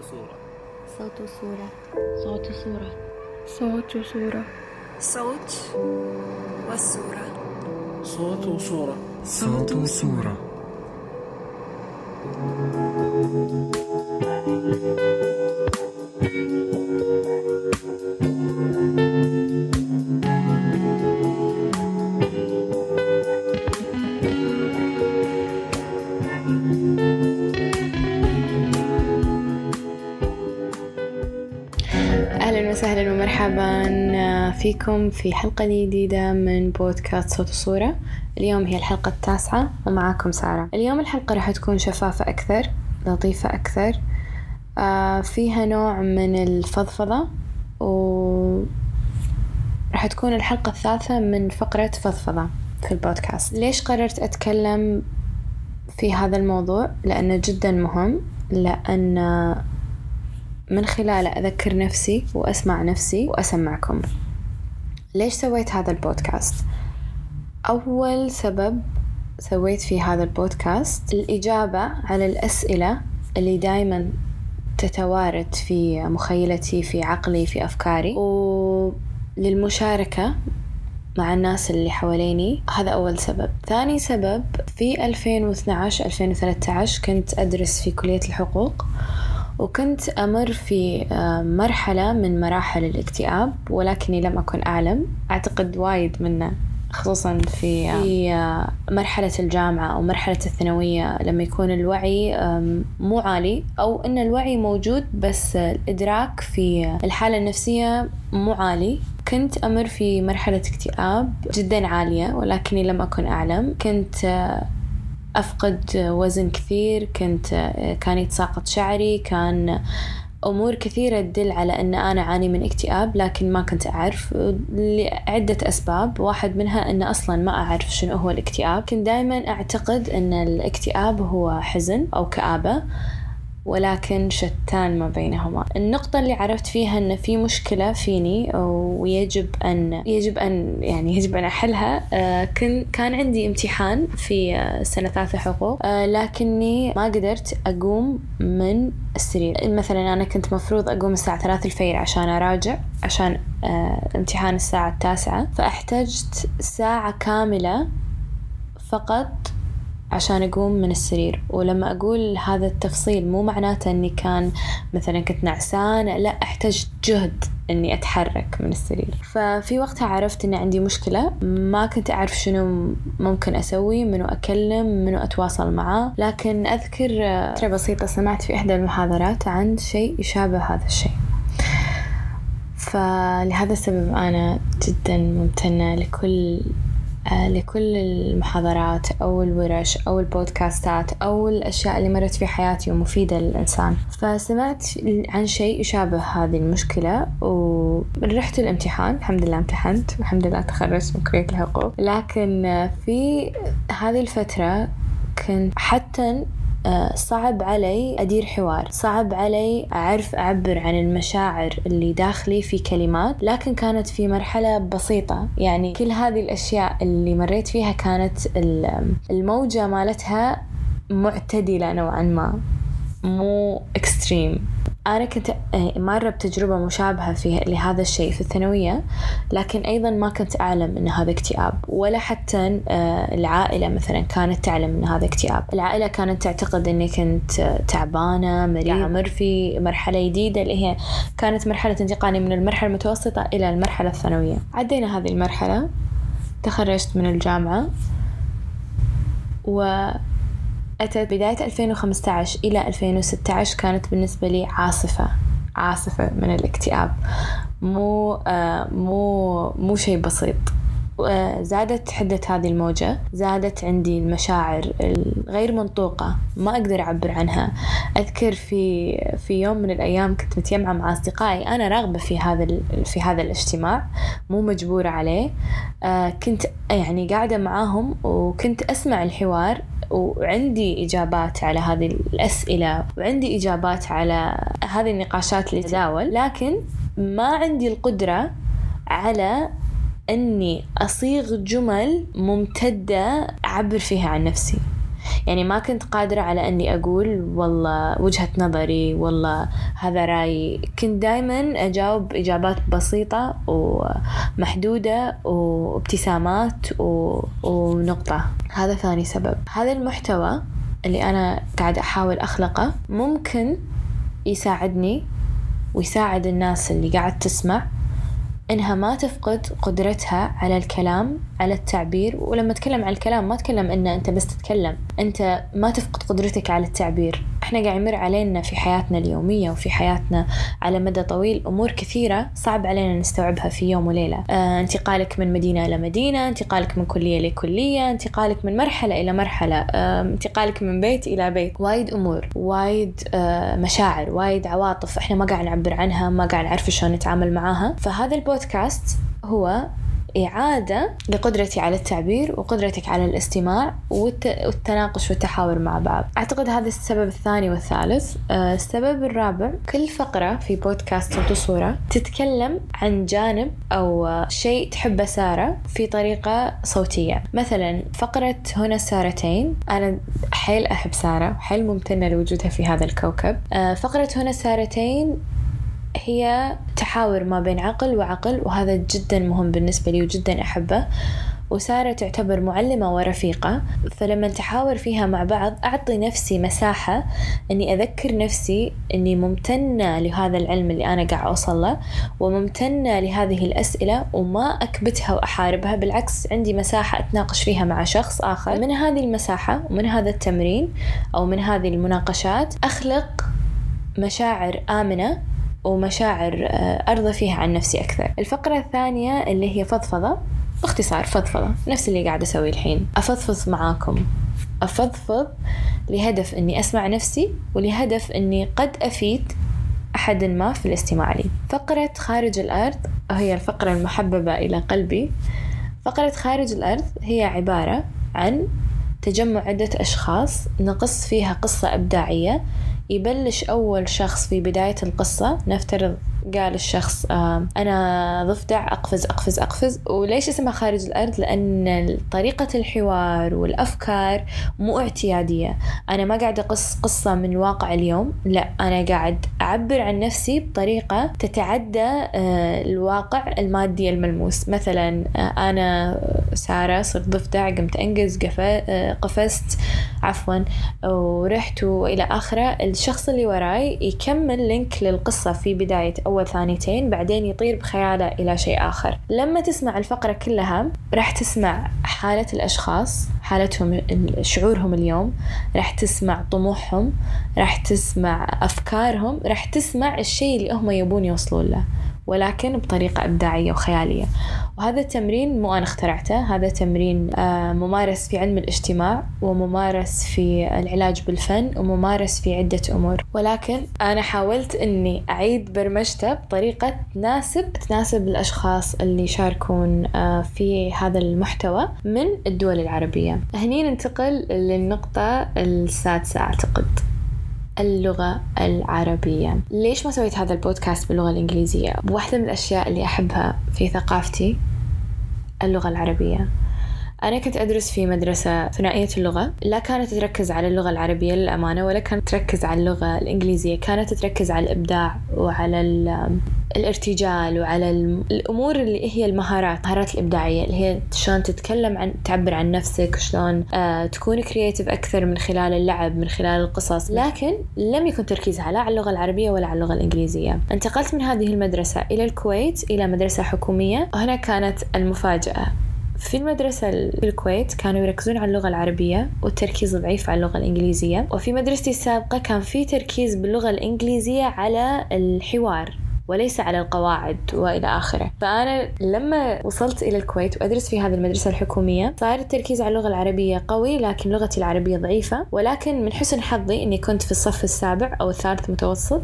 صورة صوت صورة صوت صورة صوت صورة صوت والصورة صوت وصورة صوت وصورة أهلا وسهلا ومرحبا فيكم في حلقة جديدة من بودكاست صوت وصورة. اليوم هي الحلقة التاسعة ومعاكم سارة. اليوم الحلقة راح تكون شفافة أكثر لطيفة أكثر آه، فيها نوع من الفضفضة و راح تكون الحلقة الثالثة من فقرة فضفضة في البودكاست. ليش قررت أتكلم في هذا الموضوع؟ لأنه جدا مهم لأن من خلاله أذكر نفسي وأسمع نفسي وأسمعكم. ليش سويت هذا البودكاست؟ أول سبب سويت في هذا البودكاست الإجابة على الأسئلة اللي دايما تتوارد في مخيلتي في عقلي في أفكاري. وللمشاركة مع الناس اللي حواليني هذا أول سبب. ثاني سبب في 2012-2013 كنت أدرس في كلية الحقوق. وكنت أمر في آه، مرحلة من مراحل الاكتئاب ولكني لم أكن أعلم. أعتقد وايد منه خصوصا في في آه، مرحلة الجامعة أو مرحلة الثانوية لما يكون الوعي مو عالي أو أن الوعي موجود بس الإدراك في الحالة النفسية مو عالي. كنت أمر في مرحلة اكتئاب جدا عالية ولكني لم أكن أعلم. كنت آه، أفقد وزن كثير كنت كان يتساقط شعري كان أمور كثيرة تدل على أن أنا أعاني من اكتئاب لكن ما كنت أعرف. لعدة أسباب واحد منها أن أصلا ما أعرف شنو هو الاكتئاب. كنت دائما أعتقد أن الاكتئاب هو حزن أو كآبة. ولكن شتان ما بينهما. النقطة اللي عرفت فيها أن في مشكلة فيني ويجب أن يجب أن يعني يجب أن أحلها آه، كن كان عندي امتحان في آه، سنة ثالثة حقوق آه، لكني ما قدرت أقوم من السرير. مثلا أنا كنت مفروض أقوم الساعة ثلاثة الفجر عشان أراجع عشان امتحان الساعة التاسعة فأحتجت ساعة كاملة فقط عشان أقوم من السرير. ولما أقول هذا التفصيل مو معناته أني كان مثلا كنت نعسانة لا احتجت جهد أني أتحرك من السرير. ففي وقتها عرفت أن عندي مشكلة ما كنت أعرف شنو ممكن أسوي منو أكلم منو أتواصل معاه. لكن أذكر فترة بسيطة سمعت في إحدى المحاضرات عن شيء يشابه هذا الشيء. فلهذا السبب أنا جدا ممتنة لكل آه، لكل المحاضرات أو الورش أو البودكاستات أو الأشياء اللي مرت في حياتي ومفيدة للإنسان. فسمعت عن شيء يشابه هذه المشكلة ورحت الامتحان. الحمد لله امتحنت. والحمد لله تخرجت من كلية الحقوق. لكن في هذه الفترة كنت حتى آه، صعب علي أدير حوار. صعب علي أعرف أعبر عن المشاعر اللي داخلي في كلمات لكن كانت في مرحلة بسيطة. يعني كل هذه الأشياء اللي مريت فيها كانت الموجة مالتها معتدلة نوعا ما مو اكستريم أنا كنت آه، مرة بتجربة مشابهة في لهذا الشيء في الثانوية لكن أيضا ما كنت أعلم أن هذا اكتئاب ولا حتى آه، العائلة مثلا كانت تعلم أن هذا اكتئاب. العائلة كانت تعتقد أني كنت آه، تعبانة مريضة أمر في مرحلة جديدة اللي هي كانت مرحلة انتقالي من المرحلة المتوسطة إلى المرحلة الثانوية. عدينا هذه المرحلة تخرجت من الجامعة و أتت بداية 2015 إلى 2016 كانت بالنسبة لي عاصفة عاصفة من الاكتئاب. مو آه مو مو شيء بسيط. زادت حدة هذه الموجة زادت عندي المشاعر الغير منطوقة ما أقدر أعبر عنها. أذكر في في يوم من الأيام كنت متجمعة مع أصدقائي أنا راغبة في هذا في هذا الاجتماع مو مجبورة عليه. آه، كنت يعني قاعدة معاهم وكنت أسمع الحوار وعندي إجابات على هذه الأسئلة وعندي إجابات على هذه النقاشات اللي تداول لكن ما عندي القدرة على أني أصيغ جمل ممتدة أعبر فيها عن نفسي. يعني ما كنت قادرة على أني أقول والله وجهة نظري والله هذا رأيي. كنت دايما أجاوب إجابات بسيطة ومحدودة وابتسامات و... ونقطة. هذا ثاني سبب. هذا المحتوى اللي أنا قاعد أحاول أخلقه ممكن يساعدني ويساعد الناس اللي قاعد تسمع إنها ما تفقد قدرتها على الكلام على التعبير ولما أتكلم عن الكلام ما أتكلم إن أنت بس تتكلم أنت ما تفقد قدرتك على التعبير. إحنا قاعد يمر علينا في حياتنا اليومية وفي حياتنا على مدى طويل أمور كثيرة صعب علينا نستوعبها في يوم وليلة. آه، انتقالك من مدينة إلى مدينة انتقالك من كلية لكلية انتقالك من مرحلة إلى مرحلة آه، انتقالك من بيت إلى بيت. وايد أمور وايد آه، مشاعر وايد عواطف إحنا ما قاعد نعبر عنها ما قاعد نعرف شلون نتعامل معاها. فهذا البودكاست هو إعادة لقدرتي على التعبير وقدرتك على الاستماع والت- والتناقش والتحاور مع بعض. أعتقد هذا السبب الثاني والثالث. آه، السبب الرابع كل فقرة في بودكاست صوت وصورة تتكلم عن جانب أو شيء تحبه سارة في طريقة صوتية. مثلا فقرة هنا السارتين أنا حيل أحب سارة وحيل ممتنة لوجودها في هذا الكوكب. آه، فقرة هنا السارتين هي تحاور ما بين عقل وعقل وهذا جدا مهم بالنسبة لي وجدا أحبه. وسارة تعتبر معلمة ورفيقة فلما نتحاور فيها مع بعض أعطي نفسي مساحة أني أذكر نفسي أني ممتنة لهذا العلم اللي أنا قاعد أوصل له وممتنة لهذه الأسئلة وما أكبتها وأحاربها. بالعكس عندي مساحة أتناقش فيها مع شخص آخر. من هذه المساحة ومن هذا التمرين أو من هذه المناقشات أخلق مشاعر آمنة ومشاعر آه، أرضى فيها عن نفسي أكثر. الفقرة الثانية اللي هي فضفضة باختصار فضفضة نفس اللي قاعد أسويه الحين. أفضفض معاكم. أفضفض لهدف أني أسمع نفسي ولهدف أني قد أفيد أحد ما في الاستماع لي. فقرة خارج الأرض وهي الفقرة المحببة إلى قلبي. فقرة خارج الأرض هي عبارة عن تجمع عدة أشخاص نقص فيها قصة إبداعية يبلش أول شخص في بداية القصة نفترض قال الشخص أنا ضفدع أقفز أقفز أقفز. وليش اسمها خارج الأرض؟ لأن طريقة الحوار والأفكار مو اعتيادية. أنا ما قاعد أقص قصة من واقع اليوم لا أنا قاعد أعبر عن نفسي بطريقة تتعدى آه الواقع المادي الملموس. مثلا آه أنا سارة صرت ضفدع قمت آه، قفزت عفوا ورحت وإلى آخره. الشخص اللي وراي يكمل لينك للقصة في بداية أول ثانيتين بعدين يطير بخياله إلى شيء آخر. لما تسمع الفقرة كلها راح تسمع حالة الأشخاص. حالتهم شعورهم اليوم راح تسمع طموحهم راح تسمع أفكارهم راح تسمع الشيء اللي هم يبون يوصلون له. ولكن بطريقة إبداعية وخيالية. وهذا التمرين مو أنا اخترعته هذا تمرين آه، ممارس في علم الاجتماع وممارس في العلاج بالفن وممارس في عدة أمور. ولكن أنا حاولت أني أعيد برمجته بطريقة تناسب تناسب الأشخاص اللي يشاركون آه، في هذا المحتوى من الدول العربية. هني ننتقل للنقطة السادسة أعتقد. اللغة العربية ليش ما سويت هذا البودكاست باللغة الإنجليزية؟ واحدة من الأشياء اللي أحبها في ثقافتي اللغة العربية أنا كنت أدرس في مدرسة ثنائية اللغة لا كانت تركز على اللغة العربية للأمانة ولا كانت تركز على اللغة الإنجليزية كانت تركز على الإبداع وعلى ال- الارتجال وعلى الأمور اللي هي المهارات المهارات الإبداعية اللي هي شلون تتكلم عن تعبر عن نفسك شلون آه تكون creative أكثر من خلال اللعب من خلال القصص. لكن لم يكن تركيزها لا على اللغة العربية ولا على اللغة الإنجليزية. انتقلت من هذه المدرسة إلى الكويت إلى مدرسة حكومية. وهنا كانت المفاجأة. في المدرسة في الكويت كانوا يركزون على اللغة العربية والتركيز ضعيف على اللغة الإنجليزية. وفي مدرستي السابقة كان في تركيز باللغة الإنجليزية على الحوار وليس على القواعد وإلى آخره، فأنا لما وصلت إلى الكويت وأدرس في هذه المدرسة الحكومية صار التركيز على اللغة العربية قوي لكن لغتي العربية ضعيفة، ولكن من حسن حظي إني كنت في الصف السابع أو الثالث متوسط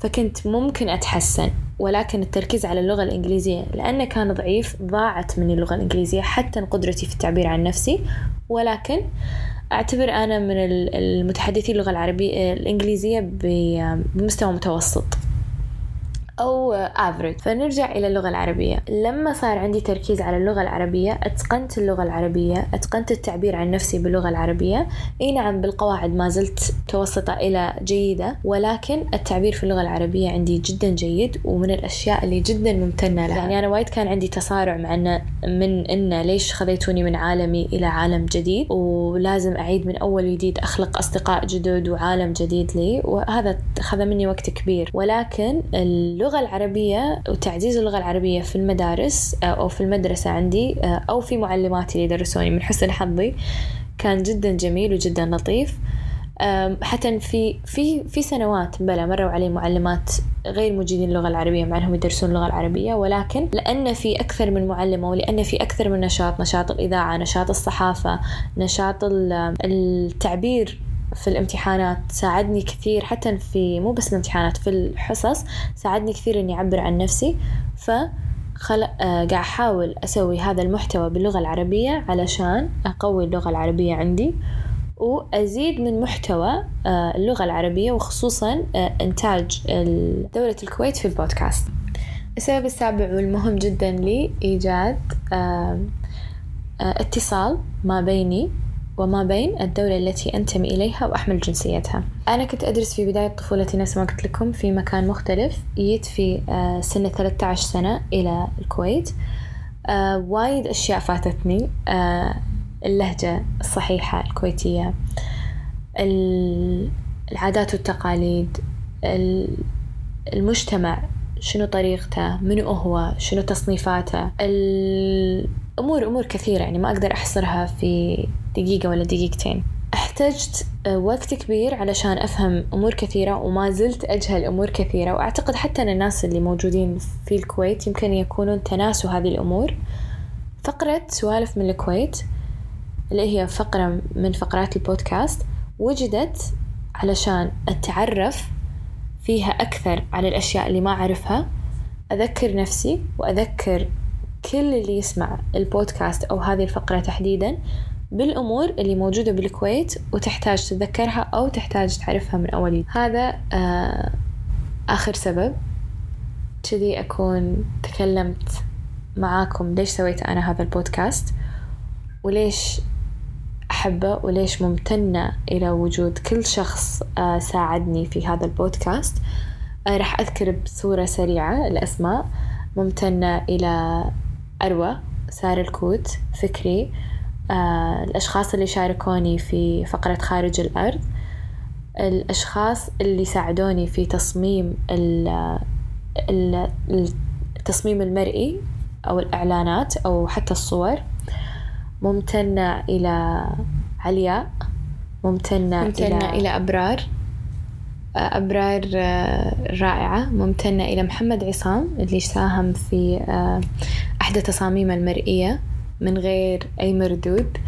فكنت ممكن أتحسن. ولكن التركيز على اللغة الإنجليزية لأنه كان ضعيف ضاعت مني اللغة الإنجليزية حتى قدرتي في التعبير عن نفسي. ولكن أعتبر أنا من ال- المتحدثين اللغة العربية الإنجليزية بمستوى متوسط. أو average فنرجع إلى اللغة العربية. لما صار عندي تركيز على اللغة العربية أتقنت اللغة العربية أتقنت التعبير عن نفسي باللغة العربية إي نعم بالقواعد ما زلت متوسطة إلى جيدة ولكن التعبير في اللغة العربية عندي جدا جيد ومن الأشياء اللي جدا ممتنة لها. يعني أنا وايد كان عندي تصارع مع إن من إن ليش خذيتوني من عالمي إلى عالم جديد ولازم أعيد من أول وجديد أخلق أصدقاء جدد وعالم جديد لي وهذا أخذ مني وقت كبير. ولكن اللغة العربية وتعزيز اللغة العربية في المدارس أو في المدرسة عندي أو في معلماتي اللي درسوني من حسن حظي كان جدا جميل وجدا لطيف. حتى في في في سنوات بلا مروا علي معلمات غير مجيدين اللغة العربية مع إنهم يدرسون اللغة العربية ولكن لأن في أكثر من معلمة ولأن في أكثر من نشاط نشاط الإذاعة نشاط الصحافة نشاط التعبير في الامتحانات ساعدني كثير حتى في مو بس الامتحانات في الحصص ساعدني كثير إني أعبر عن نفسي. ف خل... آه قاعد أحاول أسوي هذا المحتوى باللغة العربية علشان أقوي اللغة العربية عندي وأزيد من محتوى آه اللغة العربية وخصوصا آه إنتاج دولة الكويت في البودكاست. السبب السابع والمهم جدا لي إيجاد اتصال ما بيني وما بين الدولة التي أنتمي إليها وأحمل جنسيتها. أنا كنت أدرس في بداية طفولتي نفس ما قلت لكم في مكان مختلف. جيت في سنة 13 سنة إلى الكويت. وايد أشياء فاتتني. اللهجة الصحيحة الكويتية العادات والتقاليد المجتمع شنو طريقته منو هو شنو تصنيفاته الأمور أمور كثيرة يعني ما أقدر أحصرها في دقيقة ولا دقيقتين. احتجت وقت كبير علشان أفهم أمور كثيرة وما زلت أجهل أمور كثيرة. وأعتقد حتى أن الناس اللي موجودين في الكويت يمكن يكونون تناسوا هذه الأمور. فقرة سوالف من الكويت اللي هي فقرة من فقرات البودكاست وجدت علشان أتعرف فيها أكثر على الأشياء اللي ما أعرفها أذكر نفسي وأذكر كل اللي يسمع البودكاست أو هذه الفقرة تحديدا. بالأمور اللي موجودة بالكويت وتحتاج تتذكرها أو تحتاج تعرفها من أول هذا آه آخر سبب. كذي أكون تكلمت معاكم ليش سويت أنا هذا البودكاست وليش أحبه وليش ممتنة إلى وجود كل شخص آه ساعدني في هذا البودكاست. آه راح أذكر بصورة سريعة الأسماء. ممتنة إلى أروى سارة الكوت فكري. الأشخاص اللي شاركوني في فقرة خارج الأرض الأشخاص اللي ساعدوني في تصميم التصميم المرئي أو الإعلانات أو حتى الصور. ممتنة إلى علياء ممتنة, ممتنة إلى, إلى أبرار. أبرار رائعة. ممتنة إلى محمد عصام اللي ساهم في أحدى تصاميم المرئية. من غير أي مردود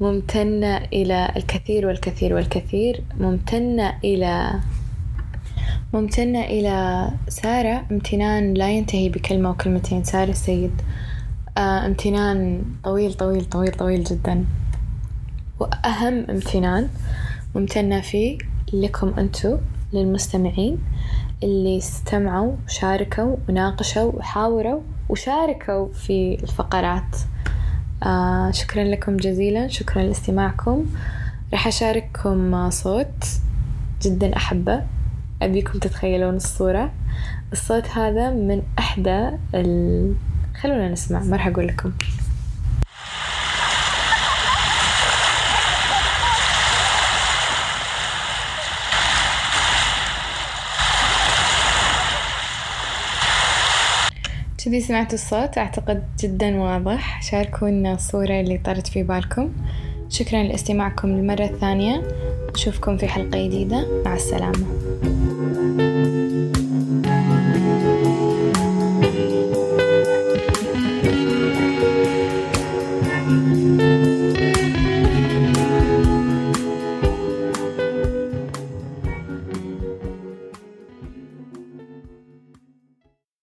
ممتنة إلى الكثير والكثير والكثير ممتنة إلى ممتنة إلى سارة امتنان لا ينتهي بكلمة وكلمتين سارة السيد. آه امتنان طويل طويل طويل طويل جدا. وأهم امتنان ممتنة فيه لكم أنتو للمستمعين اللي استمعوا وشاركوا وناقشوا وحاوروا وشاركوا في الفقرات. آه شكرا لكم جزيلا شكرا لاستماعكم. راح أشارككم صوت جدا أحبه أبيكم تتخيلون الصورة. الصوت هذا من أحدى ال... خلونا نسمع ما راح أقول لكم. كذي سمعتوا الصوت أعتقد جدا واضح. شاركونا الصورة اللي طرت في بالكم. شكرا لاستماعكم للمرة الثانية. نشوفكم في حلقة جديدة. مع السلامة.